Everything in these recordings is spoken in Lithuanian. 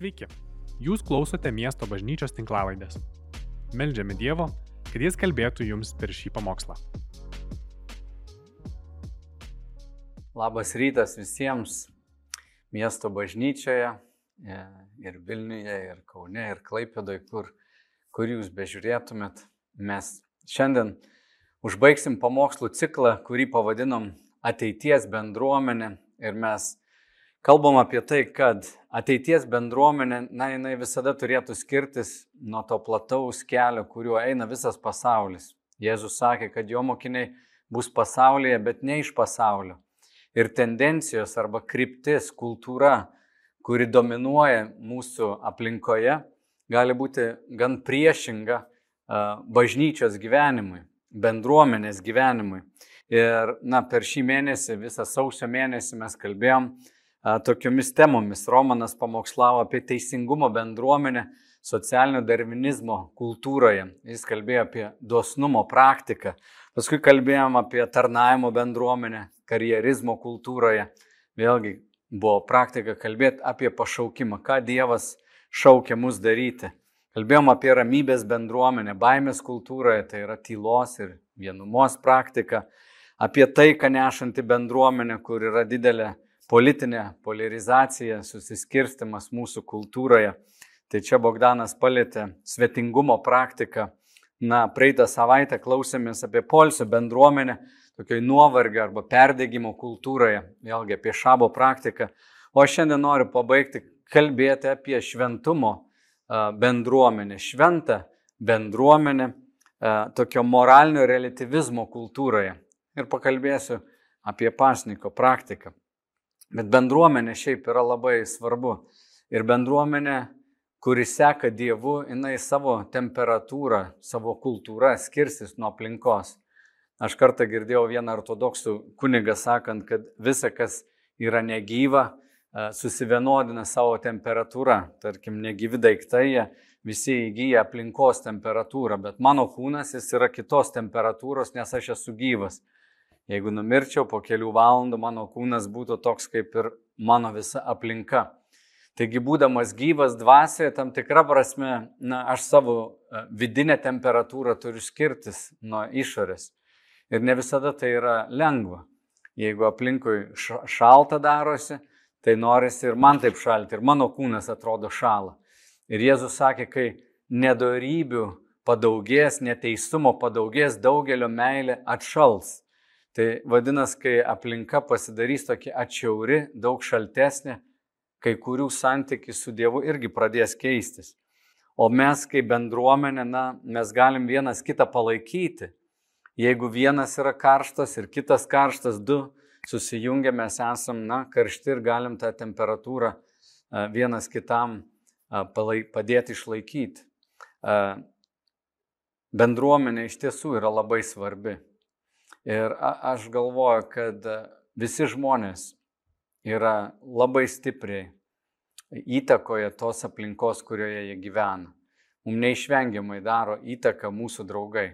Sveiki, jūs klausote miesto bažnyčios tinklavaidės. Meldžiame Dievo, kad Jis kalbėtų jums per šį pamokslą. Labas rytas visiems miesto bažnyčioje e, ir Vilniuje, ir Kaune, ir Klaipėdoje, kur, kur jūs bežiūrėtumėt. Mes šiandien užbaigsim pamokslų ciklą, kurį pavadinom ateities bendruomenė ir mes kalbam apie tai, kad ateities bendruomenė, na, jinai visada turėtų skirtis nuo to plataus kelio, kuriuo eina visas pasaulis. Jėzus sakė, kad jo mokiniai bus pasaulyje, bet ne iš pasaulio. Ir tendencijos arba kryptis, kultūra, kuri dominuoja mūsų aplinkoje, gali būti gan priešinga bažnyčios gyvenimui, bendruomenės gyvenimui. Ir na, per šį mėnesį, visą sausio mėnesį mes kalbėjom tokiomis temomis. Romanas pamokslavo apie teisingumo bendruomenę socialinio darvinizmo kultūroje. Jis kalbėjo apie dosnumo praktiką. Paskui kalbėjom apie tarnavimo bendruomenę, karjerizmo kultūroje. Vėlgi buvo praktika kalbėti apie pašaukimą, ką Dievas šaukia mus daryti. Kalbėjom apie ramybės bendruomenę, baimės kultūroje, tai yra tylos ir vienumos praktika, apie tai, ką nešanti bendruomenė, kur yra didelė politinė polarizacija, susiskirstimas mūsų kultūroje. Tai čia Bogdanas palėtė svetingumo praktiką. Na, praeitą savaitę klausėmės apie polsio bendruomenę, tokioj nuovargio arba perdėgymo kultūroje, vėlgi apie šabo praktiką. O šiandien noriu pabaigti kalbėti apie šventumo bendruomenę, šventą bendruomenę tokio moralinio relativizmo kultūroje. Ir pakalbėsiu apie pasniko praktiką. Bet bendruomenė šiaip yra labai svarbu. Ir bendruomenė, kuri seka Dievu, jinai savo temperatūrą, savo kultūrą skirsis nuo aplinkos. Aš kartą girdėjau vieną ortodoksų kunigą sakant, kad visa, kas yra negyva, e, susivienodina savo temperatūrą. Tarkim, negyvi daiktai, visi įgyja aplinkos temperatūrą, bet mano kūnas jis yra kitos temperatūros, nes aš esu gyvas. Jeigu numirčiau po kelių valandų, mano kūnas būtų toks kaip ir mano visa aplinka. Taigi, būdamas gyvas dvasioje, tam tikra prasme, na, aš savo e, vidinę temperatūrą turiu skirtis nuo išorės. Ir ne visada tai yra lengva. Jeigu aplinkui šalta darosi, tai norisi ir man taip šalti, ir mano kūnas atrodo šalą. Ir Jėzus sakė, kai nedorybių padaugės, neteisumo padaugės, daugelio meilė atšals. Tai vadinasi, kai aplinka pasidarys tokia atšiauri, daug šaltesnė, kai kurių santykiai su Dievu irgi pradės keistis. O mes kaip bendruomenė, na, mes galim vienas kitą palaikyti. Jeigu vienas yra karštas ir kitas karštas, du susijungia, mes esam, na, karšti ir galim tą temperatūrą vienas kitam padėti išlaikyti. Bendruomenė iš tiesų yra labai svarbi. Ir aš galvoju, kad visi žmonės yra labai stipriai įtakoje tos aplinkos, kurioje jie gyvena. Mums neišvengiamai daro įtaką mūsų draugai.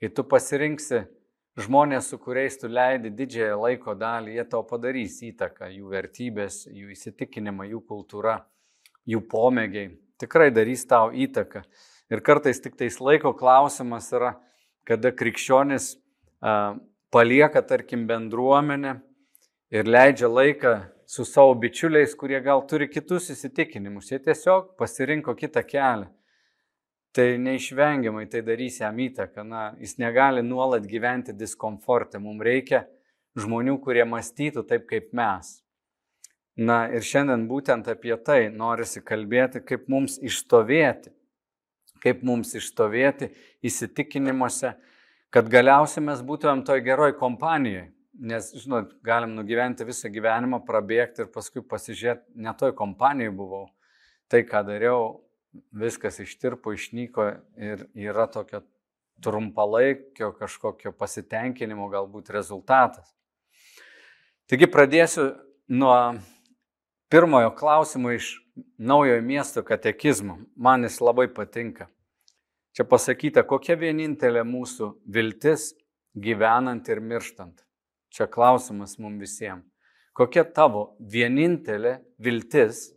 Kai tu pasirinksi žmonės, su kuriais tu leidi didžiąją laiko dalį, jie tau padarys įtaką, jų vertybės, jų įsitikinimą, jų kultūra, jų pomėgiai. Tikrai darys tau įtaką. Ir kartais tik tais laiko klausimas yra, kada krikščionis palieka, tarkim, bendruomenę ir leidžia laiką su savo bičiuliais, kurie gal turi kitus įsitikinimus. Jie tiesiog pasirinko kitą kelią. Tai neišvengiamai tai darys jam įtaką. Na, jis negali nuolat gyventi diskomforte. Mums reikia žmonių, kurie mąstytų taip kaip mes. Na ir šiandien būtent apie tai norisi kalbėti, kaip mums išstovėti. Kaip mums išstovėti įsitikinimuose, kad galiausiai mes būtumėm toj geroj kompanijoje. Nes, žinot, galim nugyventi visą gyvenimą, prabėgti ir paskui pasižiūrėti, ne toj kompanijoje buvau. Tai, ką dariau, viskas ištirpo, išnyko ir yra tokio trumpalaikio kažkokio pasitenkinimo galbūt rezultatas. Taigi pradėsiu nuo pirmojo klausimo iš naujojo miesto katekizmo. Man jis labai patinka. Čia pasakyta, kokia vienintelė mūsų viltis gyvenant ir mirštant. Čia klausimas mums visiems. Kokia tavo vienintelė viltis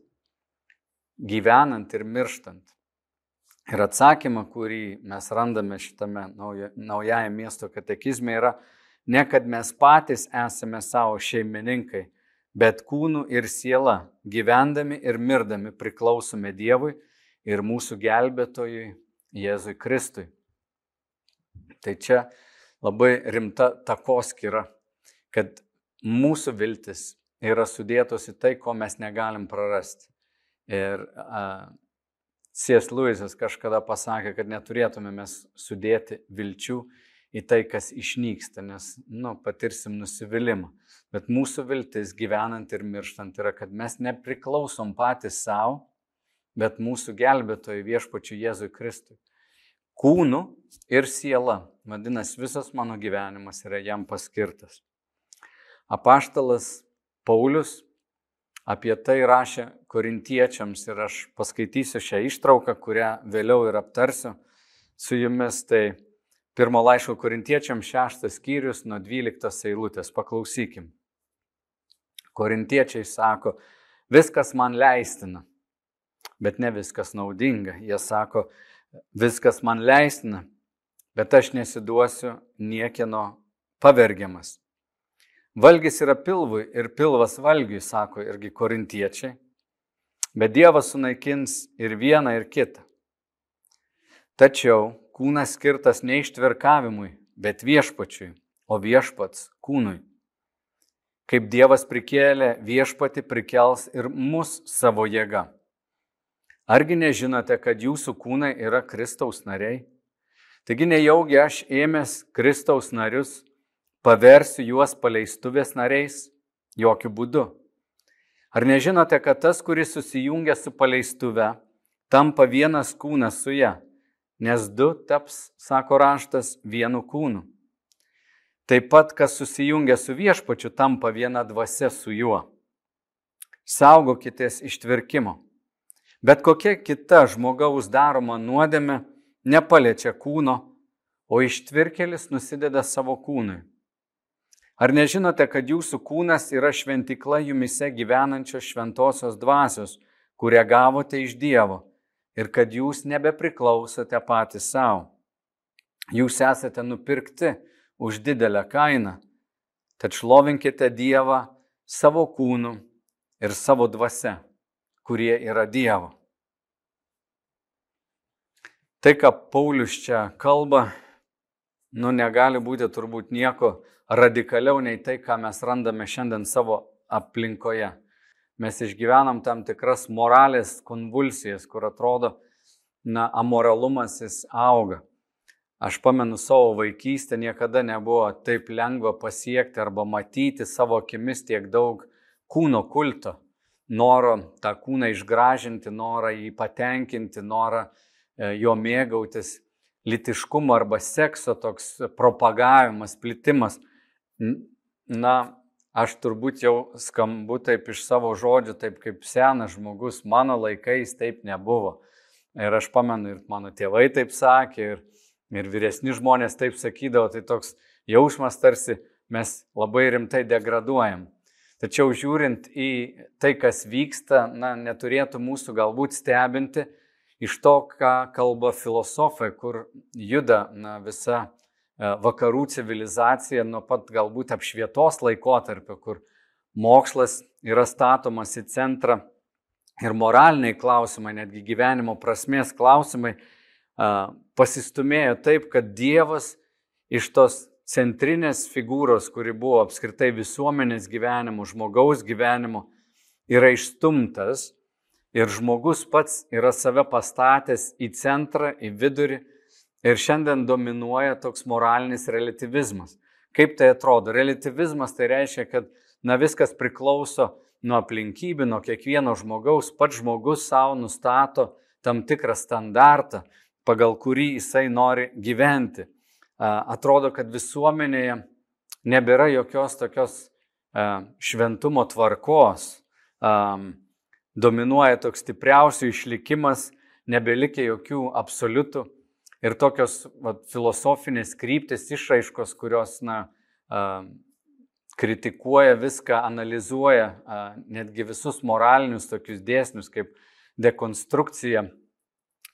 gyvenant ir mirštant. Ir atsakymą, kurį mes randame šitame nauja, naujajame miesto katekizme, yra ne kad mes patys esame savo šeimininkai, bet kūnų ir siela, gyvendami ir mirdami priklausome Dievui ir mūsų gelbėtojui Jėzui Kristui. Tai čia labai rimta takoskira, kad mūsų viltis yra sudėtos į tai, ko mes negalim prarasti. Ir uh, C.S. Lewisas kažkada pasakė, kad neturėtume mes sudėti vilčių į tai, kas išnyksta, nes, nu, patirsim nusivylimą. Bet mūsų viltis gyvenant ir mirštant yra, kad mes nepriklausom patys savo, bet mūsų gelbėtojai viešpačiu Jėzui Kristui. Kūnu ir siela, vadinasi, visas mano gyvenimas yra jam paskirtas. Apaštalas Paulius apie tai rašė korintiečiams ir aš paskaitysiu šią ištrauką, kurią vėliau ir aptarsiu su jumis. Tai pirmo laiško korintiečiams šeštas skyrius nuo dvyliktos eilutės. Paklausykim. Korintiečiai sako, viskas man leistina, bet ne viskas naudinga. Jie sako, viskas man leistina, bet aš nesiduosiu niekieno pavergiamas. Valgys yra pilvui ir pilvas valgiui, sako irgi korintiečiai, bet Dievas sunaikins ir vieną, ir kitą. Tačiau kūnas skirtas ne ištverkavimui, bet viešpačiui, o viešpats kūnui. Kaip Dievas prikėlė, viešpati prikels ir mus savo jėga. Argi nežinote, kad jūsų kūnai yra Kristaus nariai? Taigi nejaugi aš ėmęs Kristaus narius, paversiu juos paleistuvės nariais? Jokių būdų. Ar nežinote, kad tas, kuris susijungia su paleistuve, tampa vienas kūnas su ją? Nes du taps, sako raštas, vienu kūnu. Taip pat, kas susijungia su viešpačiu, tampa viena dvasia su juo. Saugokitės ištvirkimo. Bet kokia kita žmogaus daroma nuodėme nepaliečia kūno, o ištvirkelis nusideda savo kūnui. Ar nežinote, kad jūsų kūnas yra šventikla jumise gyvenančios šventosios dvasios, kurią gavote iš Dievo ir kad jūs nebepriklausote patys savo? Jūs esate nupirkti už didelę kainą, tad šlovinkite Dievą savo kūnu ir savo dvasia kurie yra Dievo. Tai, ką Paulius čia kalba, nu negali būti turbūt nieko radikaliau nei tai, ką mes randame šiandien savo aplinkoje. Mes išgyvenam tam tikras moralės konvulsijas, kur atrodo, na, amoralumas jis auga. Aš pamenu savo vaikystę, niekada nebuvo taip lengva pasiekti arba matyti savo akimis tiek daug kūno kulto noro tą kūną išgražinti, norą jį patenkinti, norą e, jo mėgautis, litiškumo arba sekso toks propagavimas, plitimas. Na, aš turbūt jau skambu taip iš savo žodžių, taip kaip senas žmogus, mano laikais taip nebuvo. Ir aš pamenu, ir mano tėvai taip sakė, ir, ir vyresni žmonės taip sakydavo, tai toks jausmas tarsi mes labai rimtai degraduojam. Tačiau žiūrint į tai, kas vyksta, na, neturėtų mūsų galbūt stebinti iš to, ką kalba filosofai, kur juda na, visa e, vakarų civilizacija nuo pat galbūt apšvietos laikotarpio, kur mokslas yra statomas į centrą ir moraliniai klausimai, netgi gyvenimo prasmės klausimai pasistumėjo taip, kad Dievas iš tos centrinės figūros, kuri buvo apskritai visuomenės gyvenimo, žmogaus gyvenimo, yra išstumtas ir žmogus pats yra save pastatęs į centrą, į vidurį ir šiandien dominuoja toks moralinis relativizmas. Kaip tai atrodo? Relativizmas tai reiškia, kad na, viskas priklauso nuo aplinkybių, nuo kiekvieno žmogaus, pats žmogus savo nustato tam tikrą standartą, pagal kurį jisai nori gyventi atrodo, kad visuomenėje nebėra jokios tokios šventumo tvarkos, dominuoja toks stipriausių išlikimas, nebelikė jokių absoliutų ir tokios va, filosofinės kryptis, išraiškos, kurios na, kritikuoja viską, analizuoja netgi visus moralinius tokius dėsnius, kaip dekonstrukcija.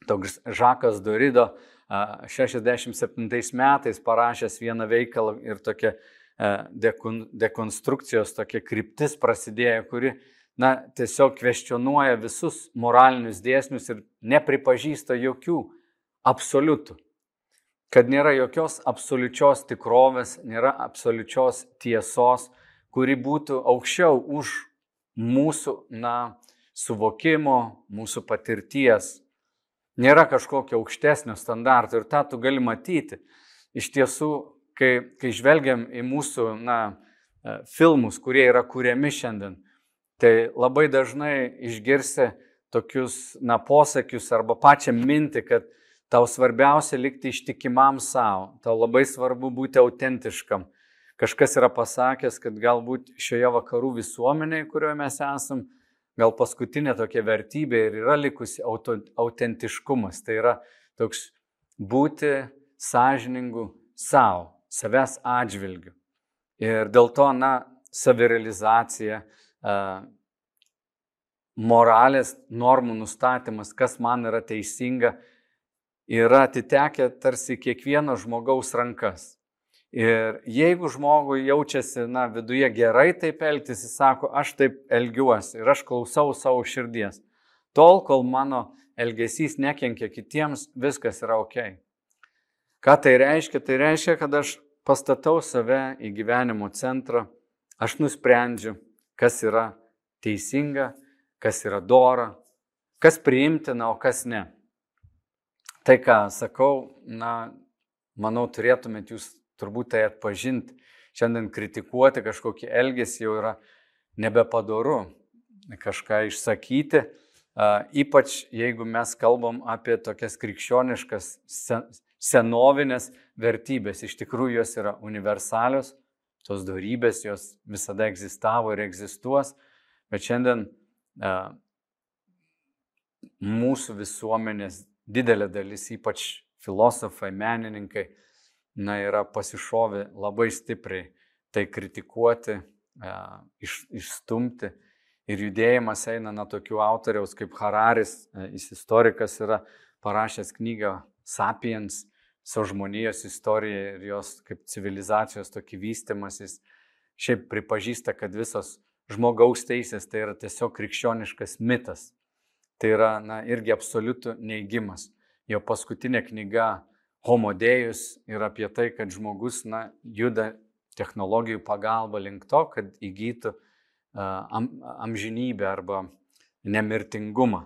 Toks Žakas Dorido 67 metais parašęs vieną veikalą ir tokia dekonstrukcijos tokia kryptis prasidėjo, kuri na, tiesiog kvestionuoja visus moralinius dėsnius ir nepripažįsta jokių absoliutų. Kad nėra jokios absoliučios tikrovės, nėra absoliučios tiesos, kuri būtų aukščiau už mūsų, na, suvokimo, mūsų patirties. Nėra kažkokio aukštesnio standarto ir tą tu gali matyti. Iš tiesų, kai, kai žvelgiam į mūsų, na, e, filmus, kurie yra kuriami šiandien, tai labai dažnai išgirsi tokius, na, posakius arba pačią mintį, kad tau svarbiausia likti ištikimam savo, tau labai svarbu būti autentiškam. Kažkas yra pasakęs, kad galbūt šioje vakarų visuomenėje, kurioje mes esam, gal paskutinė tokia vertybė ir yra likusi auto, autentiškumas. Tai yra toks būti sąžiningu savo, savęs atžvilgiu. Ir dėl to, na, savirealizacija, moralės normų nustatymas, kas man yra teisinga, yra atitekę tarsi kiekvieno žmogaus rankas. Ir jeigu žmogui jaučiasi, na, viduje gerai taip elgtis, jis sako, aš taip elgiuosi ir aš klausau savo širdies. Tol, kol mano elgesys nekenkia kitiems, viskas yra ok. Ką tai reiškia? Tai reiškia, kad aš pastatau save į gyvenimo centrą, aš nusprendžiu, kas yra teisinga, kas yra dora, kas priimtina, o kas ne. Tai, ką sakau, na, manau, turėtumėt jūs turbūt tai atpažinti. Šiandien kritikuoti kažkokį elgesį jau yra nebepadoru kažką išsakyti, ypač jeigu mes kalbam apie tokias krikščioniškas senovinės vertybės. Iš tikrųjų jos yra universalios, tos darybės jos visada egzistavo ir egzistuos, bet šiandien mūsų visuomenės didelė dalis, ypač filosofai, menininkai, na, yra pasišovę labai stipriai tai kritikuoti, e, iš, išstumti. Ir judėjimas eina nuo tokių autoriaus kaip Hararis, e, jis istorikas yra parašęs knygą Sapiens, savo žmonijos istoriją ir jos kaip civilizacijos tokį vystimas. Jis šiaip pripažįsta, kad visos žmogaus teisės tai yra tiesiog krikščioniškas mitas. Tai yra, na, irgi absoliutų neigimas. Jo paskutinė knyga homodėjus ir apie tai, kad žmogus na, juda technologijų pagalba link to, kad įgytų am, amžinybę arba nemirtingumą.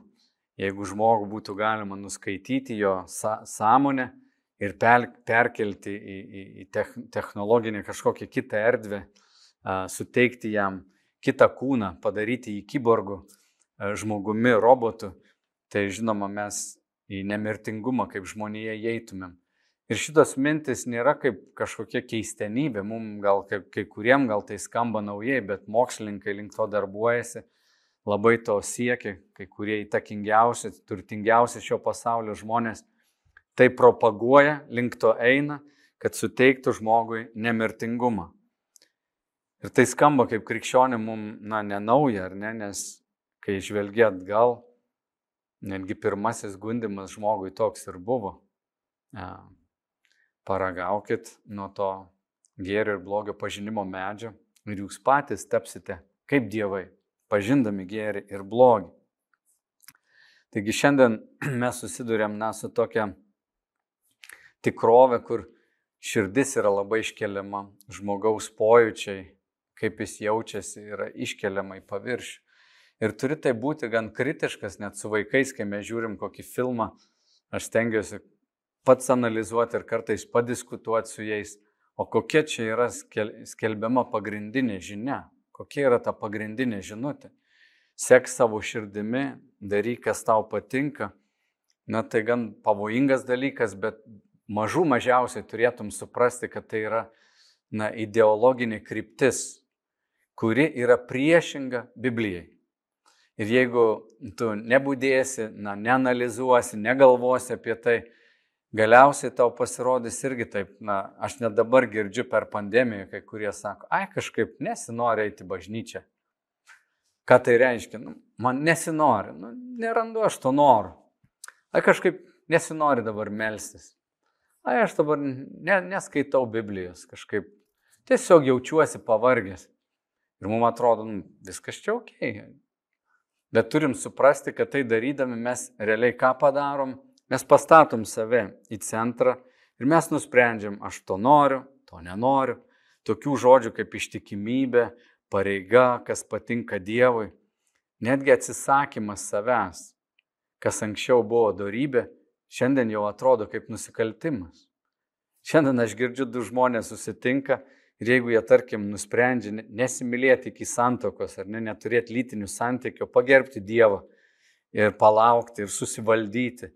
Jeigu žmogų būtų galima nuskaityti jo sąmonę ir per, perkelti į, į, į technologinę kažkokią kitą erdvę, suteikti jam kitą kūną, padaryti jį kyborgu, žmogumi, robotu, tai žinoma, mes į nemirtingumą kaip žmonėje įeitumėm. Ir šitos mintis nėra kaip kažkokia keistenybė, mums gal kai, kai kuriem gal tai skamba naujai, bet mokslininkai link to darbuojasi, labai to siekia, kai kurie įtakingiausi, turtingiausi šio pasaulio žmonės tai propaguoja, link to eina, kad suteiktų žmogui nemirtingumą. Ir tai skamba kaip krikščionė mums, na, nenauja, ar ne, nes kai žvelgia atgal, netgi pirmasis gundimas žmogui toks ir buvo paragaukit nuo to gėrio ir blogio pažinimo medžio ir jūs patys tapsite kaip dievai, pažindami gėrį ir blogį. Taigi šiandien mes susidurėm na, su tokia tikrovė, kur širdis yra labai iškeliama, žmogaus pojūčiai, kaip jis jaučiasi, yra iškeliama į paviršių. Ir turi tai būti gan kritiškas, net su vaikais, kai mes žiūrim kokį filmą, aš stengiuosi pats analizuoti ir kartais padiskutuoti su jais, o kokia čia yra skelbiama pagrindinė žinia, kokia yra ta pagrindinė žinutė. Sek savo širdimi, daryk, kas tau patinka. Na tai gan pavojingas dalykas, bet mažų mažiausiai turėtum suprasti, kad tai yra na, ideologinė kryptis, kuri yra priešinga Biblijai. Ir jeigu tu nebūdėsi, na, neanalizuosi, negalvosi apie tai, Galiausiai tau pasirodys irgi taip, na, aš net dabar girdžiu per pandemiją, kai kurie sako, ai kažkaip nesinori eiti bažnyčią. Ką tai reiškia? Nu, man nesinori, nu, nerandu aš to noro. Ai kažkaip nesinori dabar melstis. Ai aš dabar ne, neskaitau Biblijos, kažkaip tiesiog jaučiuosi pavargęs. Ir mums atrodo, nu, viskas čia ok. Bet turim suprasti, kad tai darydami mes realiai ką padarom, mes pastatom save į centrą ir mes nusprendžiam, aš to noriu, to nenoriu. Tokių žodžių kaip ištikimybė, pareiga, kas patinka Dievui, netgi atsisakymas savęs, kas anksčiau buvo darybė, šiandien jau atrodo kaip nusikaltimas. Šiandien aš girdžiu, du žmonės susitinka Ir jeigu jie, tarkim, nusprendžia nesimylėti iki santokos ar ne, neturėti lytinių santykių, pagerbti Dievą ir palaukti ir susivaldyti,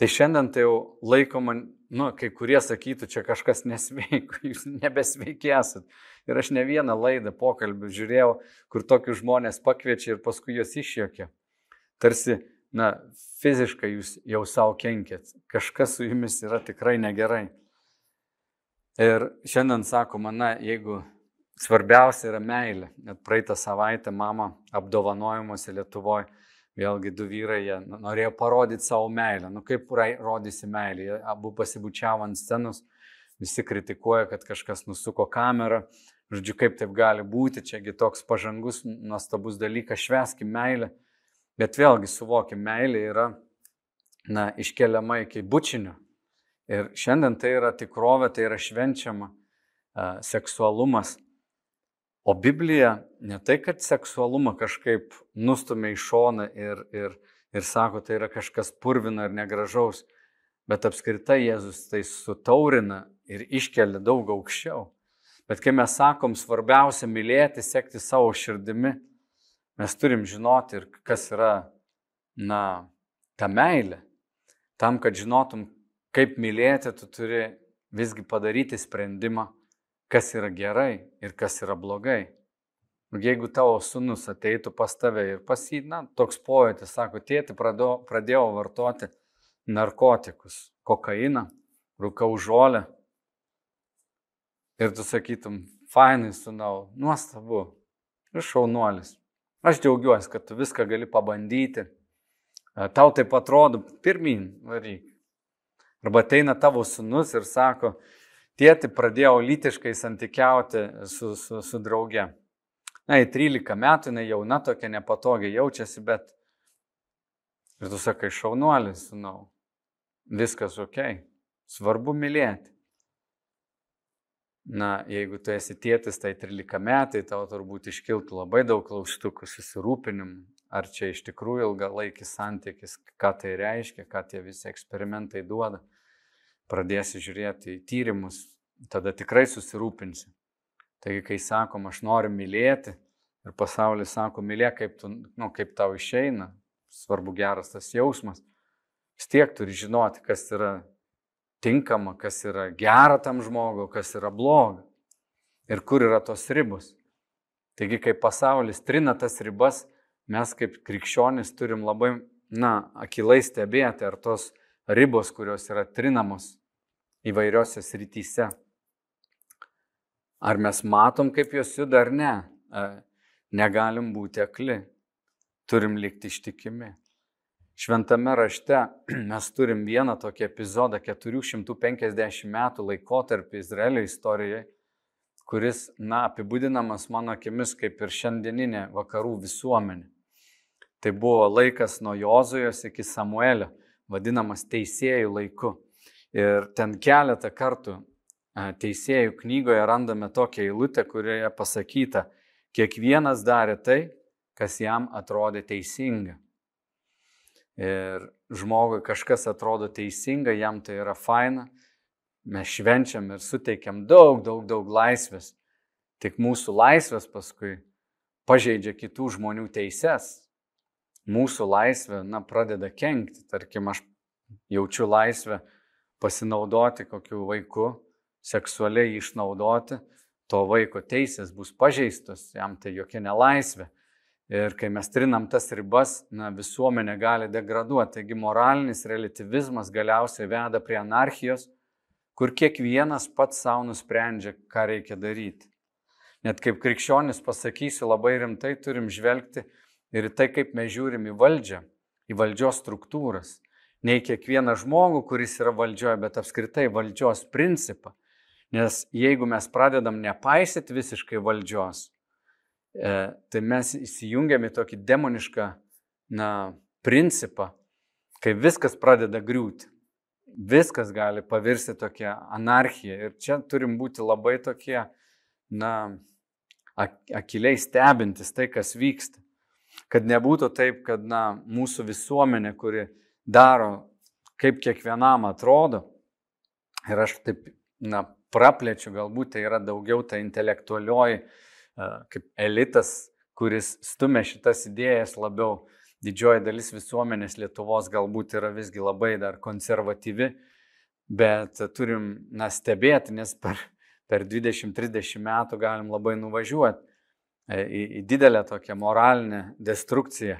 tai šiandien tai jau laikoma, nu, kai kurie sakytų, čia kažkas nesveiko, jūs nebesveiki esat. Ir aš ne vieną laidą pokalbių žiūrėjau, kur tokius žmonės pakviečia ir paskui juos išjokia. Tarsi, na, fiziškai jūs jau savo kenkėt, kažkas su jumis yra tikrai negerai. Ir šiandien sakoma, na, jeigu svarbiausia yra meilė, net praeitą savaitę mama apdovanojimuose Lietuvoje, vėlgi du vyrai, jie norėjo parodyti savo meilę. Nu kaip rodysi meilę, jie abu pasibučiavo ant scenos, visi kritikuoja, kad kažkas nusuko kamerą. Žodžiu, kaip taip gali būti, čiagi toks pažangus, nuostabus dalykas, šveskim meilę. Bet vėlgi suvokim, meilė yra, na, iškeliama iki bučinio, Ir šiandien tai yra tikrovė, tai yra švenčiama seksualumas. O Biblija ne tai, kad seksualumą kažkaip nustumia į šoną ir, ir, ir sako, tai yra kažkas purvino ir negražaus, bet apskritai Jėzus tai sutaurina ir iškelia daug aukščiau. Bet kai mes sakom, svarbiausia mylėti, sekti savo širdimi, mes turim žinoti ir kas yra, na, ta meilė. Tam, kad žinotum, kaip mylėti, tu turi visgi padaryti sprendimą, kas yra gerai ir kas yra blogai. Jeigu tavo sunus ateitų pas tave ir pasydina, toks pojūtis, sako, tėti, pradėjau, pradėjau vartoti narkotikus, kokainą, rūkau žolę. Ir tu sakytum, fainai, sunau, nuostabu, šaunuolis. Aš džiaugiuosi, kad tu viską gali pabandyti. Tau taip atrodo, pirmin, varyk. Arba ateina tavo sunus ir sako, tėti pradėjau lytiškai santykiauti su, su, su drauge. Na, į 13 metų, jinai jauna tokia nepatogiai jaučiasi, bet ir tu sakai, šaunuolis, sunau, viskas ok, svarbu mylėti. Na, jeigu tu esi tėtis, tai 13 metai, tau turbūt iškiltų labai daug klaustukų, susirūpinimų, ar čia iš tikrųjų ilgalaikis santykis, ką tai reiškia, ką tie visi eksperimentai duoda. Pradėsi žiūrėti į tyrimus, tada tikrai susirūpinsi. Taigi, kai sakom, aš noriu mylėti ir pasaulis sako, mylėk, kaip, tu, nu, kaip tau išeina, svarbu geras tas jausmas, vis tiek turi žinoti, kas yra tinkama, kas yra gera tam žmogui, kas yra bloga ir kur yra tos ribos. Taigi, kai pasaulis trina tas ribas, mes kaip krikščionys turim labai, na, akilai stebėti, ar tos ribos, kurios yra trinamos įvairiose srityse, ar mes matom, kaip jos juda ar ne, negalim būti akli, turim likti ištikimi. Šventame rašte mes turim vieną tokį epizodą 450 metų laikotarpį Izraelio istorijoje, kuris, na, apibūdinamas mano akimis kaip ir šiandieninė vakarų visuomenė. Tai buvo laikas nuo Jozujos iki Samuelio, vadinamas teisėjų laiku. Ir ten keletą kartų teisėjų knygoje randame tokią eilutę, kurioje pasakyta, kiekvienas darė tai, kas jam atrodė teisinga. Ir žmogui kažkas atrodo teisinga, jam tai yra faina, mes švenčiam ir suteikiam daug, daug, daug laisvės. Tik mūsų laisvės paskui pažeidžia kitų žmonių teises, mūsų laisvė, na, pradeda kenkti. Tarkim, aš jaučiu laisvę pasinaudoti kokiu vaiku, seksualiai išnaudoti, to vaiko teisės bus pažeistos, jam tai jokia nelaisvė. Ir kai mes trinam tas ribas, na, visuomenė gali degraduoti. Taigi moralinis relativizmas galiausiai veda prie anarchijos, kur kiekvienas pats savo nusprendžia, ką reikia daryti. Net kaip krikščionis pasakysiu labai rimtai, turim žvelgti ir į tai, kaip mes žiūrim į valdžią, į valdžios struktūras. Ne į kiekvieną žmogų, kuris yra valdžioje, bet apskritai valdžios principą. Nes jeigu mes pradedam nepaisyti visiškai valdžios, e, tai mes įsijungiam į tokį demonišką na, principą, kai viskas pradeda griūti. Viskas gali pavirsti tokia anarchija. Ir čia turim būti labai tokie, na, akiliai stebintis tai, kas vyksta. Kad nebūtų taip, kad, na, mūsų visuomenė, kuri daro, kaip kiekvienam atrodo, ir aš taip, na, praplečiu, galbūt tai yra daugiau ta intelektualioji, kaip elitas, kuris stumia šitas idėjas labiau. Didžioji dalis visuomenės Lietuvos galbūt yra visgi labai dar konservatyvi, bet turim, na, stebėti, nes per, per 20-30 metų galim labai nuvažiuoti e, į, į didelę tokią moralinę destrukciją.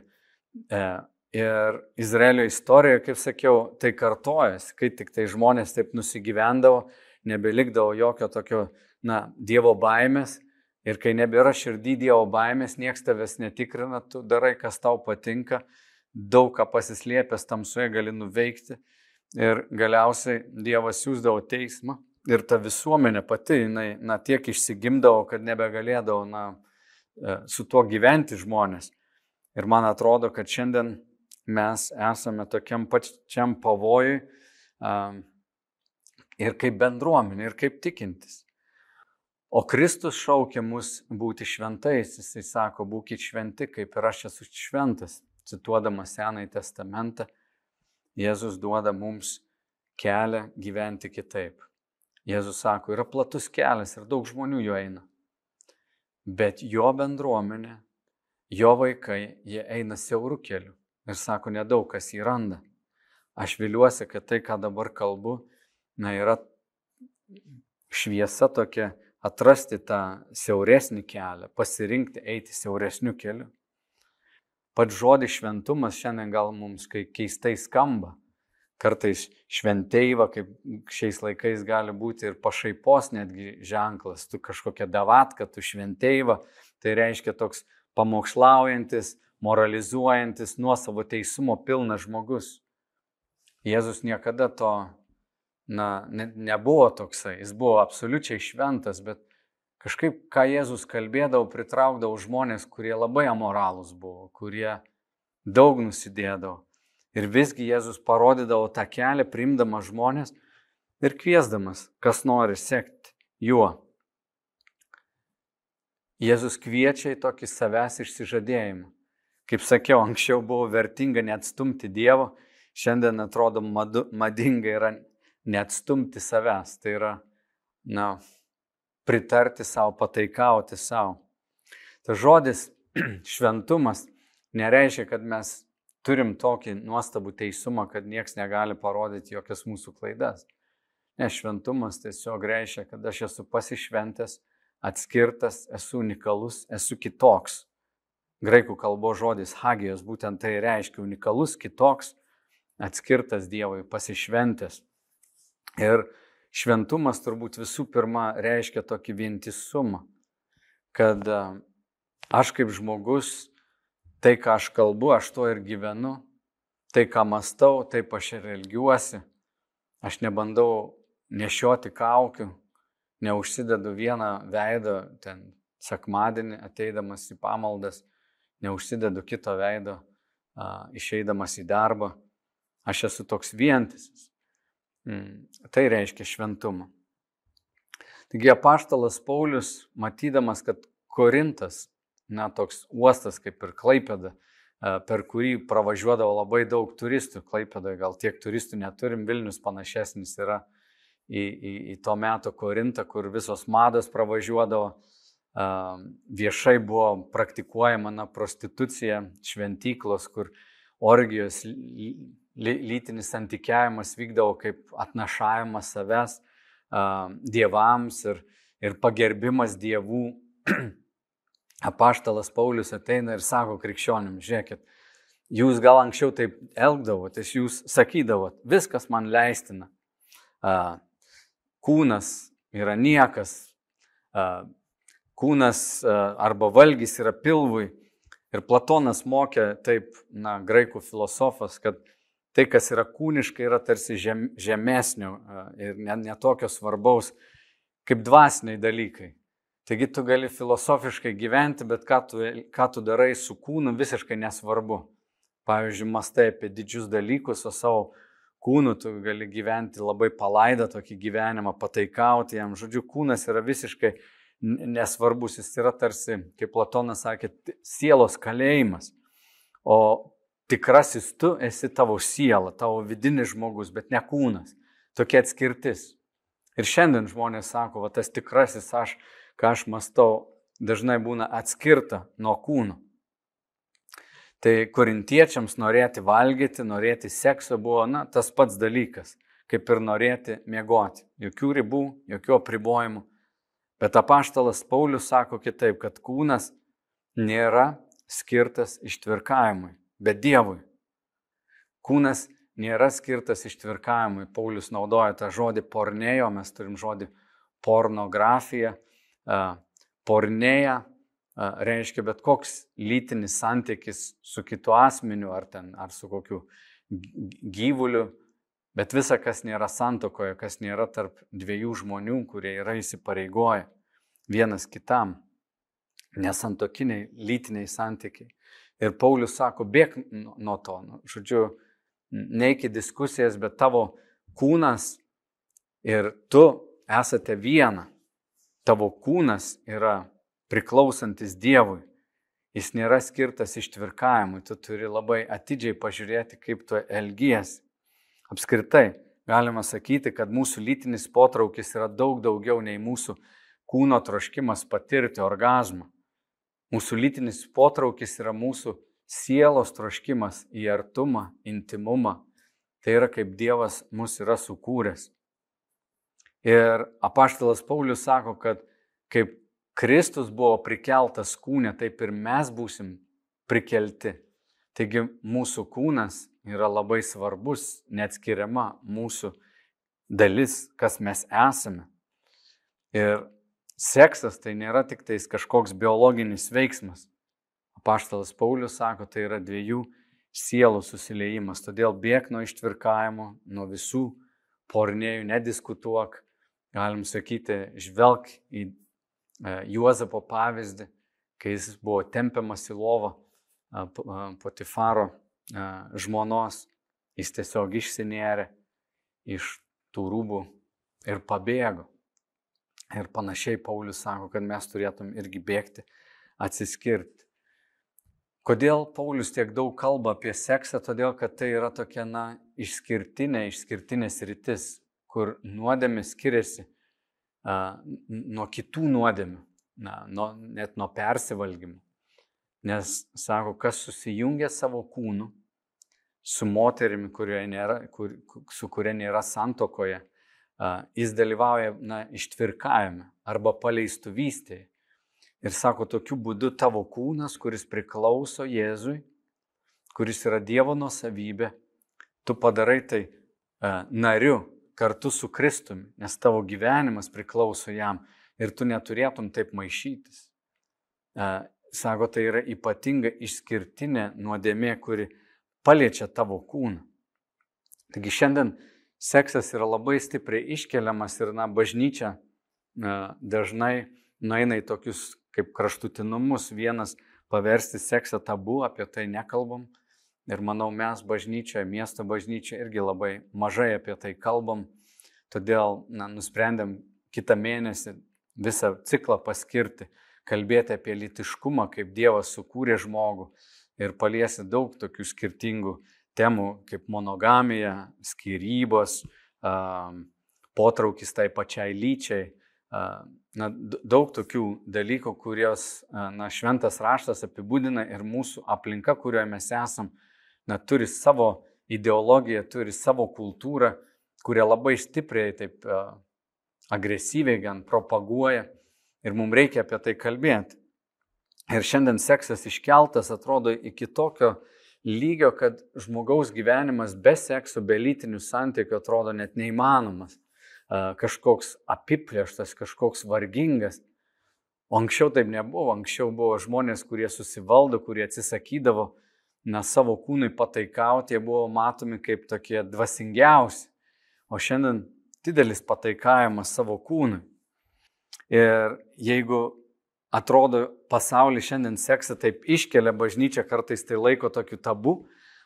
Ir Izraelio istorijoje, kaip sakiau, tai kartojasi, kai tik tai žmonės taip nusigyvendavo, nebelikdavo jokio tokio, na, Dievo baimės. Ir kai nebėra širdį Dievo baimės, niekas tavęs netikrina, tu darai, kas tau patinka, daug ką pasislėpęs tamsoje gali nuveikti. Ir galiausiai Dievas siūsdavo teismą ir ta visuomenė pati, jinai, na, tiek išsigimdavo, kad nebegalėdavo, na, e, su tuo gyventi žmonės. Ir man atrodo, kad šiandien mes esame tokiam pačiam pavojui, ir kaip bendruomenė, ir kaip tikintis. O Kristus šaukia mus būti šventais, jisai sako, būkite šventi, kaip ir aš esu šventas. Cituodamas Senąjį testamentą, Jėzus duoda mums kelią gyventi kitaip. Jėzus sako, yra platus kelias ir daug žmonių jo eina. Bet jo bendruomenė, jo vaikai, jie eina siaurų kelių. Ir sako, nedaug kas jį randa. Aš viliuosi, kad tai, ką dabar kalbu, na, yra šviesa tokia atrasti tą siauresnį kelią, pasirinkti eiti siauresniu keliu. Pats žodis šventumas šiandien gal mums keistai skamba. Kartais šventeiva, kaip šiais laikais gali būti ir pašaipos netgi ženklas, tu kažkokia davatka, tu šventeiva, tai reiškia toks pamokslaujantis, moralizuojantis, nuo savo teisumo pilnas žmogus. Jėzus niekada to na, ne, nebuvo toksai, jis buvo absoliučiai šventas, bet kažkaip, ką Jėzus kalbėdavo, pritraukdavo žmonės, kurie labai amoralūs buvo, kurie daug nusidėdavo. Ir visgi Jėzus parodydavo tą kelią, primdamas žmonės ir kviesdamas, kas nori sekti juo. Jėzus kviečia į tokį savęs išsižadėjimą. Kaip sakiau, anksčiau buvo vertinga neatstumti Dievo, šiandien atrodo madu, madinga yra neatstumti savęs, tai yra, na, pritarti savo, pataikauti savo. Tas žodis šventumas nereiškia, kad mes turim tokį nuostabų teisumą, kad niekas negali parodyti jokias mūsų klaidas. Ne, šventumas tiesiog reiškia, kad aš esu pasišventęs, atskirtas, esu unikalus, esu kitoks. Graikų kalbos žodis hagijos būtent tai reiškia unikalus, kitoks, atskirtas Dievui, pasišventęs. Ir šventumas turbūt visų pirma reiškia tokį vientisumą, kad e, aš kaip žmogus, tai ką aš kalbu, aš to ir gyvenu, tai ką mastau, taip aš ir elgiuosi, aš nebandau nešioti kaukių, neužsidedu vieną veidą ten sekmadienį ateidamas į pamaldas, neužsidedu kito veido išeidamas į darbą. Aš esu toks vientisas. Mm. Tai reiškia šventumą. Taigi apaštalas Paulius, matydamas, kad Korintas, na, toks uostas kaip ir Klaipėda, per kurį pravažiuodavo labai daug turistų, Klaipėdoje gal tiek turistų neturim, Vilnius panašesnis yra į, į, į to meto Korintą, kur visos mados pravažiuodavo, viešai buvo praktikuojama na, prostitucija, šventyklos, kur orgijos lytinis santykiavimas vykdavo kaip atnašavimas savęs dievams ir, ir pagerbimas dievų. Apaštalas Paulius ateina ir sako krikščionim, žiūrėkit, jūs gal anksčiau taip elgdavotės, jūs sakydavot, viskas man leistina. Kūnas yra niekas, kūnas uh, arba valgys yra pilvui, Ir Platonas mokė taip, na, graikų filosofas, kad tai, kas yra kūniška, yra tarsi žem, žemesnio ir netokio net svarbaus kaip dvasiniai dalykai. Taigi tu gali filosofiškai gyventi, bet ką tu, ką tu darai su kūnu visiškai nesvarbu. Pavyzdžiui, mastai apie didžius dalykus, o savo kūnu tu gali gyventi labai palaidą tokį gyvenimą, pataikauti jam. Žodžiu, kūnas yra visiškai nesvarbus, jis yra tarsi, kaip Platonas sakė, sielos kalėjimas. O tikrasis tu esi tavo siela, tavo vidinis žmogus, bet ne kūnas. Tokia atskirtis. Ir šiandien žmonės sako, va tas tikrasis aš, ką aš mastau, dažnai būna atskirta nuo kūno. Tai korintiečiams norėti valgyti, norėti sekso buvo, na, tas pats dalykas, kaip ir norėti miegoti. Jokių ribų, jokių apribojimų. Bet apaštalas Paulius sako kitaip, kad kūnas nėra skirtas ištvirkavimui, bet Dievui. Kūnas nėra skirtas ištvirkavimui. Paulius naudoja tą žodį pornėjo, mes turim žodį pornografija. Pornėja reiškia bet koks lytinis santykis su kitu asmeniu ar, ten, ar su kokiu gyvuliu, bet visa, kas nėra santokoje, kas nėra tarp dviejų žmonių, kurie yra įsipareigoję vienas kitam, nesantokiniai lytiniai santykiai. Ir Paulius sako, bėk nuo to. Nu, žodžiu, ne iki diskusijas, bet tavo kūnas ir tu esate viena. Tavo kūnas yra priklausantis Dievui. Jis nėra skirtas ištvirkavimui. Tu turi labai atidžiai pažiūrėti, kaip tu elgiesi. Apskritai, galima sakyti, kad mūsų lytinis potraukis yra daug daugiau nei mūsų kūno troškimas patirti orgasmą. Mūsų lytinis potraukis yra mūsų sielos troškimas į artumą, intimumą. Tai yra kaip Dievas mus yra sukūręs. Ir apaštalas Paulius sako, kad kaip Kristus buvo prikeltas kūne, taip ir mes būsim prikelti. Taigi mūsų kūnas yra labai svarbus, neatskiriama mūsų dalis, kas mes esame. Ir seksas tai nėra tik tais kažkoks biologinis veiksmas. Paštalas Paulius sako, tai yra dviejų sielų susileimas. Todėl bėg nuo ištvirkavimo, nuo visų pornėjų, nediskutuok, galim sakyti, žvelg į e, Juozapo pavyzdį, kai jis buvo tempiamas į lovą Potifaro žmonos, jis tiesiog išsinėrė iš tų rūbų ir pabėgo. Ir panašiai Paulius sako, kad mes turėtum irgi bėgti, atsiskirti. Kodėl Paulius tiek daug kalba apie seksą? Todėl, kad tai yra tokia, na, išskirtinė, išskirtinės rytis, kur nuodėmė skiriasi a, nuo kitų nuodėmių, na, nuo, net nuo persivalgymų. Nes, sako, kas susijungia savo kūnu su moterimi, nėra, kur, su kuria nėra santokoje, jis dalyvauja, na, ištvirkavime arba paleistuvystėje. Ir sako, tokiu būdu tavo kūnas, kuris priklauso Jėzui, kuris yra Dievo nusavybė, tu padarai tai nariu kartu su Kristumi, nes tavo gyvenimas priklauso jam ir tu neturėtum taip maišytis. Sako, tai yra ypatinga išskirtinė nuodėmė, kuri paliečia tavo kūną. Taigi šiandien seksas yra labai stipriai iškeliamas ir, na, bažnyčia uh, dažnai nueina į tokius kaip kraštutinumus. Vienas paversti seksą tabu, apie tai nekalbam. Ir manau, mes bažnyčioje, miesto bažnyčioje irgi labai mažai apie tai kalbam. Todėl na, nusprendėm kitą mėnesį visą ciklą paskirti, kalbėti apie litiškumą, kaip Dievas sukūrė žmogų ir paliesi daug tokių skirtingų temų, kaip monogamija, skirybos, potraukis tai pačiai lyčiai, na, daug tokių dalykų, kurios na, šventas raštas apibūdina ir mūsų aplinka, kurioje mes esam, na, turi savo ideologiją, turi savo kultūrą, kurie labai stipriai taip agresyviai gan propaguoja ir mums reikia apie tai kalbėti. Ir šiandien seksas iškeltas atrodo iki tokio lygio, kad žmogaus gyvenimas be sekso, be lytinių santykių atrodo net neįmanomas kažkoks apiplėštas, kažkoks vargingas. O anksčiau taip nebuvo, anksčiau buvo žmonės, kurie susivaldo, kurie atsisakydavo na, savo kūnui pataikauti, jie buvo matomi kaip tokie dvasingiausi. O šiandien didelis pataikavimas savo kūnui. Ir jeigu atrodo pasaulį šiandien seksą taip iškelia bažnyčia, kartais tai laiko tokiu tabu,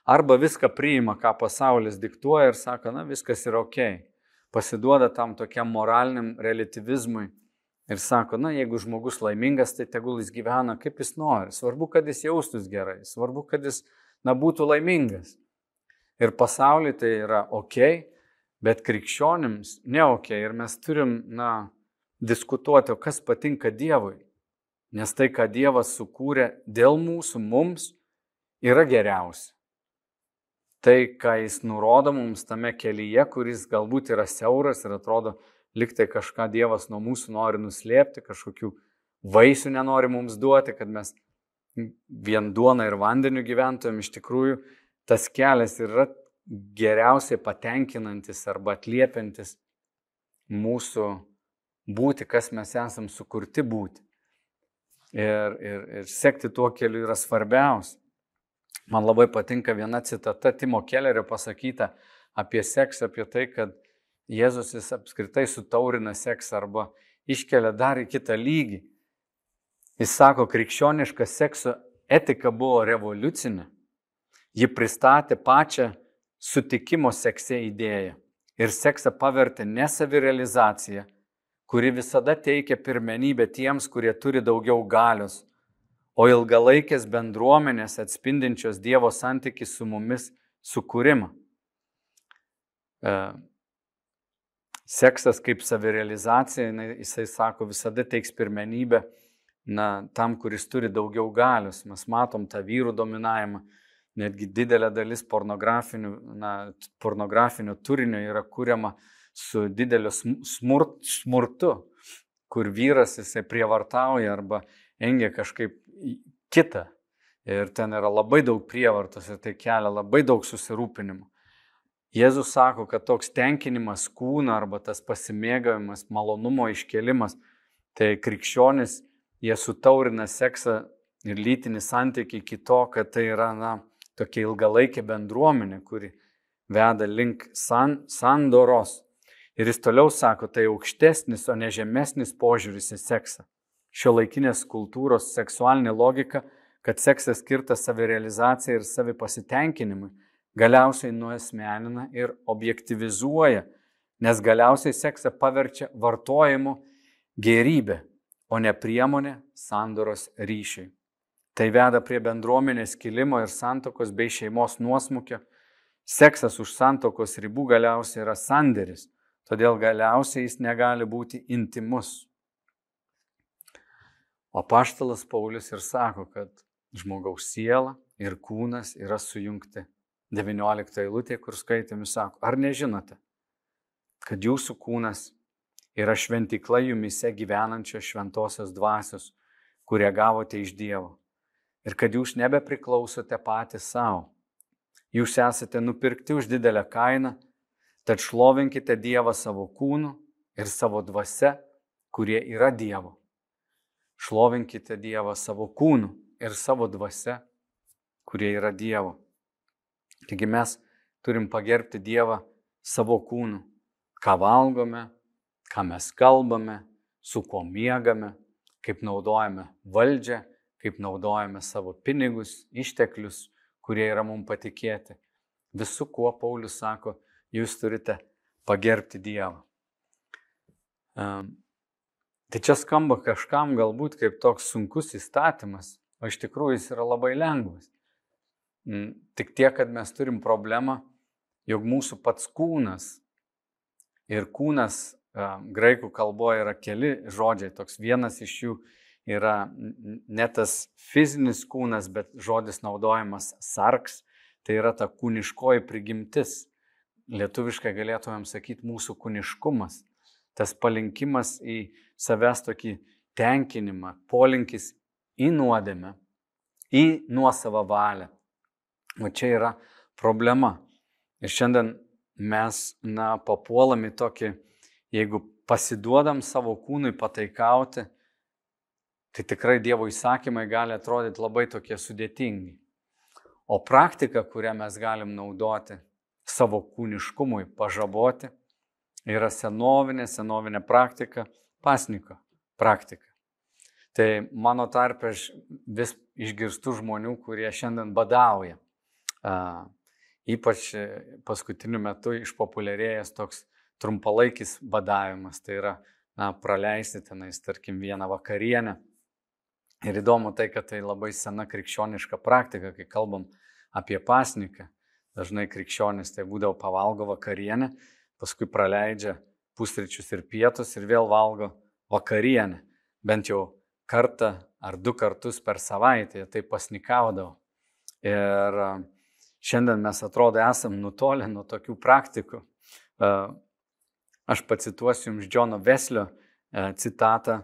arba viską priima, ką pasaulis diktuoja ir sako, na viskas yra ok. Pasiduoda tam tokiam moraliniam relativizmui ir sako, na jeigu žmogus laimingas, tai tegul jis gyvena kaip jis nori. Svarbu, kad jis jaustųsi gerai, svarbu, kad jis, na, būtų laimingas. Ir pasaulyje tai yra ok, bet krikščionims ne ok. Ir mes turim, na, diskutuoti, o kas patinka Dievui. Nes tai, ką Dievas sukūrė dėl mūsų, mums yra geriausia. Tai, ką Jis nurodo mums tame kelyje, kuris galbūt yra siauras ir atrodo, liktai kažką Dievas nuo mūsų nori nuslėpti, kažkokių vaisių nenori mums duoti, kad mes vien duona ir vandeniu gyventojom, iš tikrųjų tas kelias yra geriausiai patenkinantis arba atliepiantis mūsų būti, kas mes esam sukurti būti. Ir, ir, ir sekti tuo keliu yra svarbiausia. Man labai patinka viena citata Timo Kellerio pasakyta apie seksą, apie tai, kad Jėzus jis apskritai sutaurina seksą arba iškelia dar į kitą lygį. Jis sako, krikščioniška sekso etika buvo revoliucinė. Ji pristatė pačią sutikimo sekse idėją ir seksą pavertė ne savirealizaciją, kuri visada teikia pirmenybę tiems, kurie turi daugiau galios, o ilgalaikės bendruomenės atspindinčios Dievo santyki su mumis sukūrimą. E, seksas kaip savirealizacija, jisai sako, visada teiks pirmenybę na, tam, kuris turi daugiau galius. Mes matom tą vyrų dominavimą, netgi didelė dalis pornografinių, na, pornografinio turinio yra kuriama su dideliu smurt, smurtu, kur vyras jisai prievartauja arba engia kažkaip kitą. Ir ten yra labai daug prievartos ir tai kelia labai daug susirūpinimo. Jėzus sako, kad toks tenkinimas kūno arba tas pasimėgavimas, malonumo iškelimas, tai krikščionis, jie sutaurina seksą ir lytinį santykį iki to, kad tai yra, na, tokia ilgalaikė bendruomenė, kuri veda link san, sandoros. Ir jis toliau sako, tai aukštesnis, o ne žemesnis požiūris į seksą. Šio laikinės kultūros seksualinė logika, kad seksas skirtas savirealizacijai ir savipasitenkinimui, galiausiai nuosmenina ir objektivizuoja, nes galiausiai seksą paverčia vartojimu gerybė, o ne priemonė sandoros ryšiai. Tai veda prie bendruomenės kilimo ir santokos bei šeimos nuosmukio. Seksas už santokos ribų galiausiai yra sanderis, todėl galiausiai jis negali būti intimus. O paštalas Paulius ir sako, kad žmogaus siela ir kūnas yra sujungti. 19 eilutė, kur skaitėmi sako, ar nežinote, kad jūsų kūnas yra šventikla jumise gyvenančios šventosios dvasios, kurią gavote iš Dievo. Ir kad jūs nebepriklausote patys savo. Jūs esate nupirkti už didelę kainą, tad šlovinkite Dievą savo kūnu ir savo dvasia, kurie yra Dievo. Šlovinkite Dievą savo kūnu ir savo dvasia, kurie yra Dievo. Taigi mes turim pagerbti Dievą savo kūnu, ką valgome, ką mes kalbame, su kuo miegame, kaip naudojame valdžią, kaip naudojame savo pinigus, išteklius, kurie yra mums patikėti. Visu, kuo Paulius sako, jūs turite pagerbti Dievą. Tai čia skamba kažkam galbūt kaip toks sunkus įstatymas, o iš tikrųjų jis yra labai lengvas. Mm, tik tiek, kad mes turim problemą, jog mūsų pats kūnas ir kūnas graikų kalboje yra keli žodžiai. Toks vienas iš jų yra ne tas fizinis kūnas, bet žodis naudojamas sarks, tai yra ta kūniškoji prigimtis. Lietuviškai galėtumėm sakyti mūsų kūniškumas. Tas palinkimas į savęs tokį tenkinimą, polinkis į nuodėmę, į nuosavą valią. O čia yra problema. Ir šiandien mes, na, papuolam į tokį, jeigu pasiduodam savo kūnui pataikauti, tai tikrai Dievo įsakymai gali atrodyti labai tokie sudėtingi. O praktika, kurią mes galim naudoti savo kūniškumui pažaboti, yra senovinė, senovinė praktika, pasniko praktika. Tai mano tarpe aš vis išgirstu žmonių, kurie šiandien badauja. Uh, ypač paskutiniu metu išpopuliarėjęs toks trumpalaikis badavimas, tai yra na, praleisti tenais, tarkim, vieną vakarienę. Ir įdomu tai, kad tai labai sena krikščioniška praktika, kai kalbam apie pasniką. Dažnai krikščionis tai būdavo pavalgo vakarienę, paskui praleidžia pusryčius ir pietus ir vėl valgo vakarienę. Bent jau kartą ar du kartus per savaitę tai pasnikaudavo. Ir šiandien mes atrodo esam nutolę nuo tokių praktikų. Aš pacituosiu jums Džono Veslio e, citatą.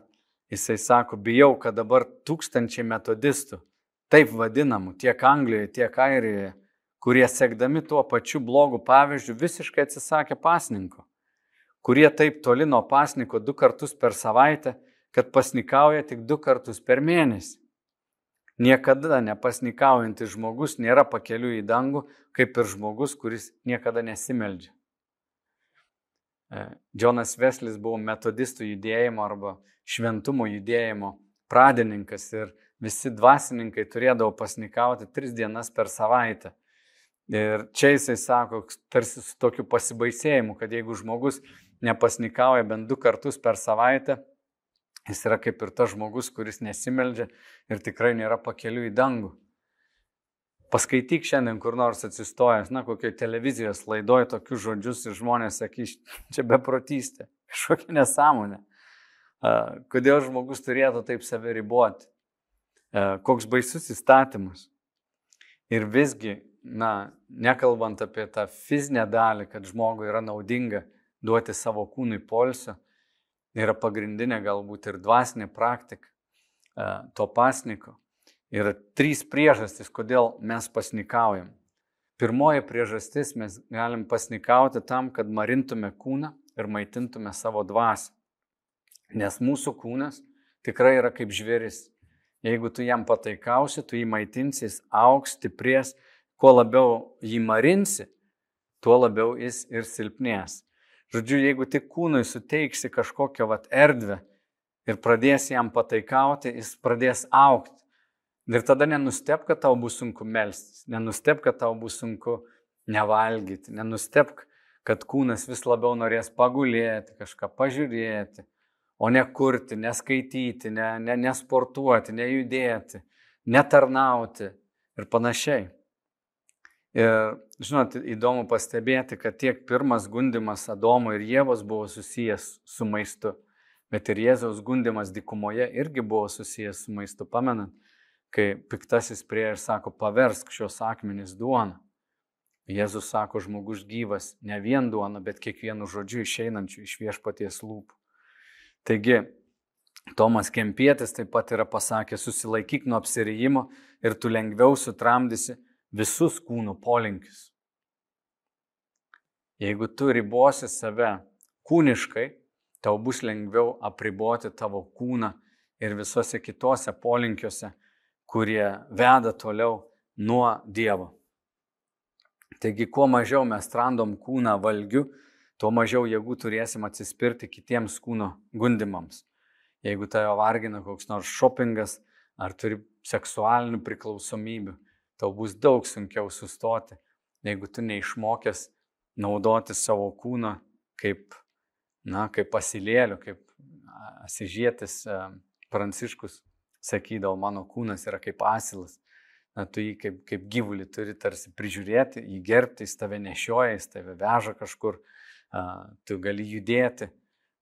Jisai sako, bijau, kad dabar tūkstančiai metodistų, taip vadinamų, tiek Anglijoje, tiek Airijoje, kurie sekdami tuo pačiu blogu pavyzdžiu visiškai atsisakė pasninko, kurie taip toli nuo pasniko du kartus per savaitę, kad pasnikauja tik du kartus per mėnesį. Niekada nepasnikaujantis žmogus nėra pakeliu į dangų, kaip ir žmogus, kuris niekada nesimeldžia. E, Džonas Veslis buvo metodistų judėjimo arba šventumo judėjimo pradininkas ir visi dvasininkai turėdavo pasnikauti tris dienas per savaitę. Ir čia jisai sako, tarsi su tokiu pasibaisėjimu, kad jeigu žmogus nepasnikauja bent du kartus per savaitę, jis yra kaip ir tas žmogus, kuris nesimeldžia ir tikrai nėra pakeliu į dangų. Paskaityk šiandien kur nors atsistojęs, na, kokioje televizijos laidoje tokius žodžius ir žmonės sakys, čia beprotystė, kažkokia nesąmonė. Kodėl žmogus turėtų taip save riboti? Koks baisus įstatymas. Ir visgi, na, nekalbant apie tą fizinę dalį, kad žmogui yra naudinga duoti savo kūnui polsio, yra pagrindinė galbūt ir dvasinė praktika to pasniko. Yra trys priežastys, kodėl mes pasnikaujam. Pirmoji priežastis mes galim pasnikauti tam, kad marintume kūną ir maitintume savo dvasę. Nes mūsų kūnas tikrai yra kaip žvėris. Jeigu tu jam pataikausi, tu jį maitinsi, jis auks, stiprės, kuo labiau jį marinsi, tuo labiau jis ir silpnės. Žodžiu, jeigu tik kūnui suteiksi kažkokią vat erdvę ir pradėsi jam pataikauti, jis pradės aukti. Ir tada nenustep, kad tau bus sunku melstis, nenustep, kad tau bus sunku nevalgyti, nenustep, kad kūnas vis labiau norės pagulėti, kažką pažiūrėti, o ne kurti, neskaityti, ne, ne, nesportuoti, nejudėti, netarnauti ir panašiai. Ir, žinot, įdomu pastebėti, kad tiek pirmas gundimas Adomo ir Jėvos buvo susijęs su maistu, bet ir Jėzaus gundimas dikumoje irgi buvo susijęs su maistu, pamenant kai piktasis prie ir sako, paversk šios akmenys duoną. Jėzus sako, žmogus gyvas ne vien duona, bet kiekvienu žodžiu išeinančiu iš viešpaties lūpų. Taigi, Tomas Kempietis taip pat yra pasakęs, susilaikyk nuo apsirijimo ir tu lengviau sutramdysi visus kūnų polinkius. Jeigu tu ribosi save kūniškai, tau bus lengviau apriboti tavo kūną ir visose kitose polinkiuose, kurie veda toliau nuo Dievo. Taigi, kuo mažiau mes random kūną valgiu, tuo mažiau jėgų turėsim atsispirti kitiems kūno gundimams. Jeigu tave vargina koks nors shoppingas ar turi seksualinių priklausomybių, tau bus daug sunkiau sustoti, jeigu tu neišmokęs naudoti savo kūną kaip, na, kaip pasilėlių, kaip asižėtis Pranciškus sakydavo, mano kūnas yra kaip asilas. Na, tu jį kaip, kaip gyvulį turi tarsi prižiūrėti, jį gerbti, jis tave nešioja, jis tave veža kažkur, a, tu gali judėti,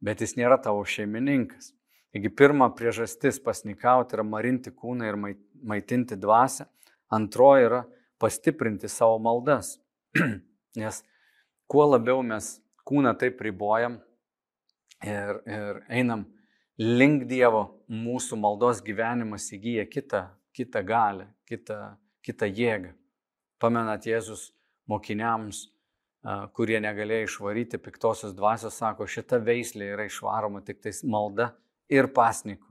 bet jis nėra tavo šeimininkas. Taigi pirma priežastis pasnikauti yra marinti kūną ir maitinti dvasę, antroji yra pastiprinti savo maldas. Nes kuo labiau mes kūną taip ribojam ir, ir einam link Dievo mūsų maldos gyvenimas įgyja kitą, kitą galę, kitą, kitą jėgą. Pamenat Jėzus mokiniams, kurie negalėjo išvaryti piktosios dvasios, sako, šita veislė yra išvaroma tik tais malda ir pasniku.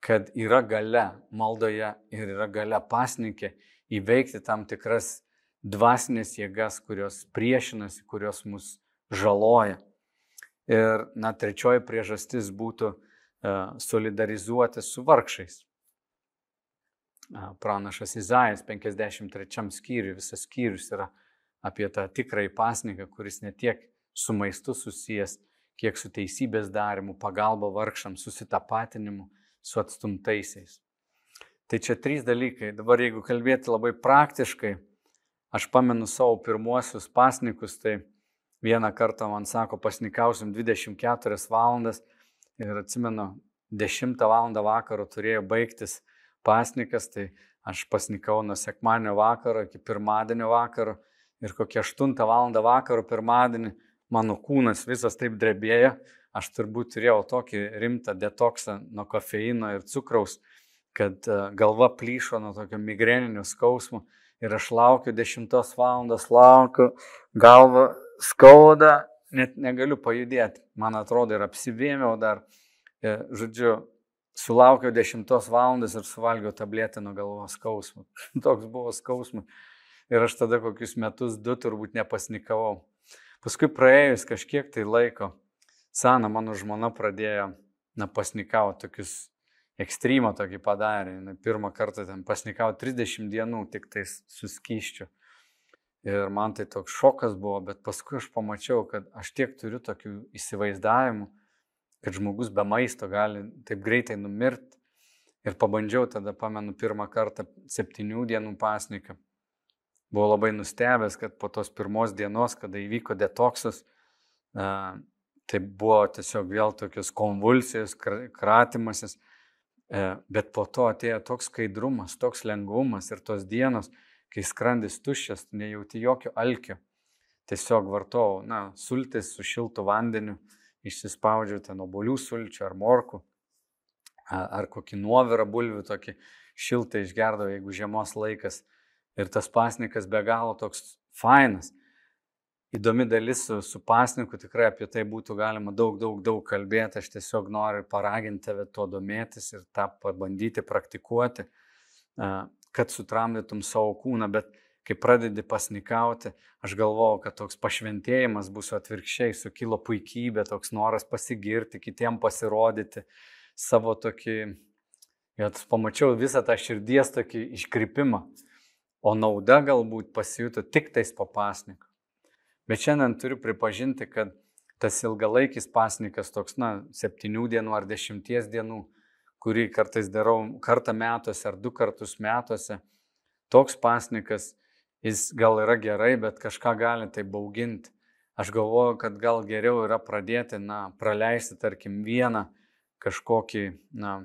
Kad yra gale maldoje ir yra gale pasnikė įveikti tam tikras dvasinės jėgas, kurios priešinasi, kurios mus žaloja. Ir, na, trečioji priežastis būtų uh, solidarizuoti su vargšais. Pranašas Izaijas 53 skyriui, visas skyrius yra apie tą tikrąjį pasniką, kuris ne tiek su maistu susijęs, kiek su teisybės darimu, pagalba vargšams, susitapatinimu su atstumtaisiais. Tai čia trys dalykai. Dabar jeigu kalbėti labai praktiškai, aš pamenu savo pirmuosius pasnikus, tai vieną kartą man sako, pasnikausim 24 valandas ir atsimenu, 10 val. vakaro turėjo baigtis pasnikas, tai aš pasnikau nuo sekmanio vakaro iki pirmadienio vakaro ir kokią 8 val. vakaro pirmadienį mano kūnas visas taip drebėjo, aš turbūt turėjau tokį rimtą detoksą nuo kofeino ir cukraus, kad e, galva plyšo nuo tokio migreninio skausmo ir aš laukiu 10 valandos, laukiu, galva skauda, net negaliu pajudėti, man atrodo, ir apsivėmiau dar, e, žodžiu, sulaukiau 10 valandos ir suvalgiau tabletę nuo galvos skausmo. Toks buvo skausmas. Ir aš tada kokius metus du turbūt nepasnikavau. Paskui praėjus kažkiek tai laiko, Sana, mano žmona, pradėjo, na, pasnikauti tokius ekstremą tokį padarė. Na, pirmą kartą ten pasnikau 30 dienų tik tais suskyščiu. Ir man tai toks šokas buvo, bet paskui aš pamačiau, kad aš tiek turiu tokių įsivaizdavimų, kad žmogus be maisto gali taip greitai numirti. Ir pabandžiau tada, pamenu, pirmą kartą septynių dienų pasniką. Buvau labai nustebęs, kad po tos pirmos dienos, kada įvyko detoksas, tai buvo tiesiog vėl tokios konvulsijos, kratimasis, bet po to atėjo toks skaidrumas, toks lengvumas ir tos dienos, kai skrandis tuščias, nejauti jokio alkio. Tiesiog vartojau, na, sultis su šiltu vandeniu, išsispaudžiau ten obolių sulčių ar morkų, ar kokį nuovirą bulvių tokį šiltą išgerdavau, jeigu žiemos laikas Ir tas pasnikas be galo toks fainas. Įdomi dalis su, su pasniku, tikrai apie tai būtų galima daug, daug, daug kalbėti. Aš tiesiog noriu paraginti tave tuo domėtis ir tą pabandyti praktikuoti, kad sutramdytum savo kūną. Bet kai pradedi pasnikauti, aš galvojau, kad toks pašventėjimas bus atvirkščiai, sukilo puikybė, toks noras pasigirti, kitiem pasirodyti savo tokį, ir pamačiau visą tą širdies tokį iškrypimą o nauda galbūt pasijuto tik tais po pasniku. Bet šiandien turiu pripažinti, kad tas ilgalaikis pasnikas, toks, na, septynių dienų ar dešimties dienų, kurį kartais darau kartą metuose ar du kartus metuose, toks pasnikas, jis gal yra gerai, bet kažką gali tai bauginti. Aš galvoju, kad gal geriau yra pradėti, na, praleisti, tarkim, vieną kažkokį, na,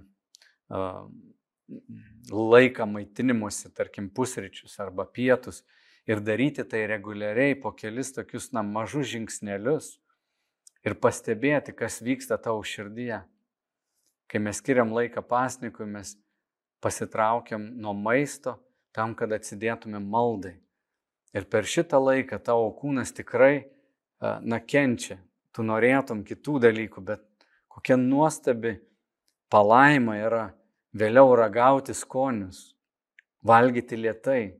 laiką maitinimuose, tarkim, pusryčius arba pietus ir daryti tai reguliariai po kelis tokius, na, mažus žingsnelius ir pastebėti, kas vyksta tavo širdyje. Kai mes skiriam laiką pasnikui, mes pasitraukiam nuo maisto tam, kad atsidėtume maldai. Ir per šitą laiką tavo kūnas tikrai, na, kenčia. Tu norėtum kitų dalykų, bet kokia nuostabi palaima yra vėliau ragauti skonius, valgyti lietai,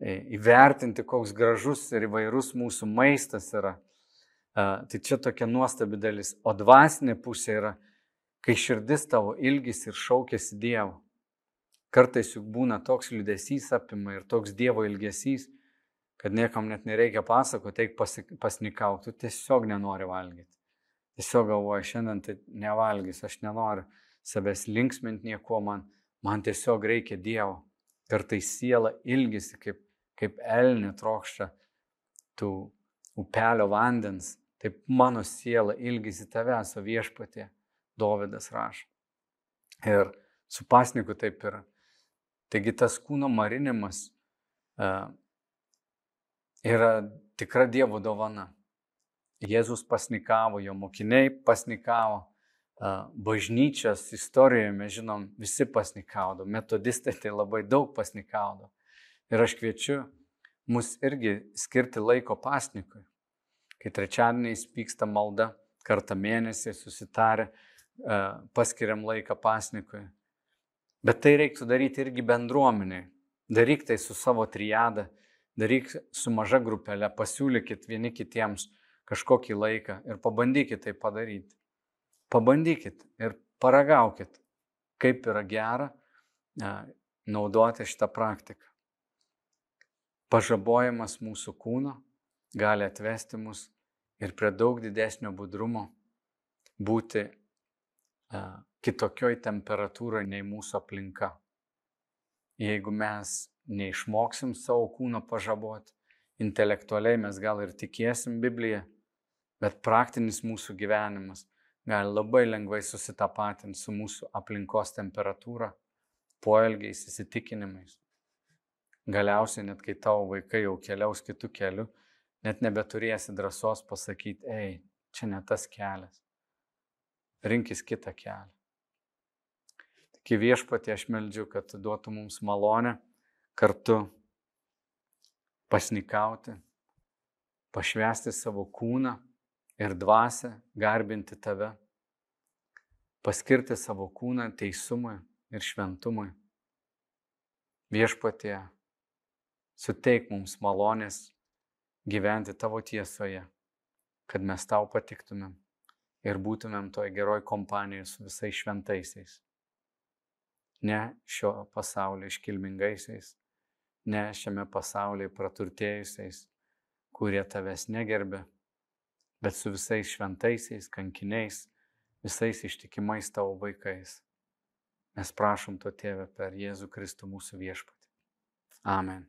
įvertinti, koks gražus ir įvairus mūsų maistas yra. Tai čia tokia nuostabi dalis. O dvasinė pusė yra, kai širdis tavo ilgis ir šaukėsi Dievo. Kartais juk būna toks liūdėsys apima ir toks Dievo ilgesys, kad niekam net nereikia pasakoti, eik pasnikauti, tu tiesiog nenori valgyti. Tiesiog galvoju, šiandien tai nevalgys, aš nenoriu savęs linksminti nieko man, man tiesiog reikia Dievo. Kartais siela ilgisi, kaip, kaip elnė trokščia tų upelio vandens, taip mano siela ilgisi tavęs, o viešpatė, Dovydas rašo. Ir su pasniku taip yra. Taigi tas kūno marinimas uh, yra tikra Dievo dovana. Jėzus pasnikavo, jo mokiniai pasnikavo, bažnyčios istorijoje mes žinom, visi pasnikaudo, metodistai tai labai daug pasnikaudo. Ir aš kviečiu mus irgi skirti laiko pasnikui. Kai trečiadieniais vyksta malda, kartą mėnesį susitarę, paskiriam laiką pasnikui. Bet tai reiktų daryti irgi bendruomeniai. Daryk tai su savo triada, daryk su maža grupelė, pasiūlykit vieni kitiems kažkokį laiką ir pabandykit tai padaryti. Pabandykit ir paragaukit, kaip yra gera naudoti šitą praktiką. Pažabojimas mūsų kūno gali atvesti mus ir prie daug didesnio budrumo būti kitokioj temperatūroje nei mūsų aplinka. Jeigu mes neišmoksim savo kūno pažaboti, intelektualiai mes gal ir tikėsim Bibliją, bet praktinis mūsų gyvenimas gali labai lengvai susitapatinti su mūsų aplinkos temperatūra, poelgiais, įsitikinimais. Galiausiai, net kai tavo vaikai jau keliaus kitų kelių, net nebeturėsi drąsos pasakyti, ei, čia ne tas kelias. Rinkis kitą kelią. Tik viešpatį aš meldžiu, kad duotų mums malonę kartu pasnikauti, pašvesti savo kūną ir dvasę, garbinti tave, paskirti savo kūną teisumui ir šventumui. Viešpatie, suteik mums malonės gyventi tavo tiesoje, kad mes tau patiktumėm ir būtumėm toj geroj kompanijoje su visais šventaisiais. Ne šio pasaulio iškilmingaisiais, ne šiame pasaulyje praturtėjusiais, kurie tavęs negerbė, bet su visais šventaisiais, kankiniais, visais ištikimais tavo vaikais. Mes prašom to tėvę per Jėzų Kristų mūsų viešpatį. Amen.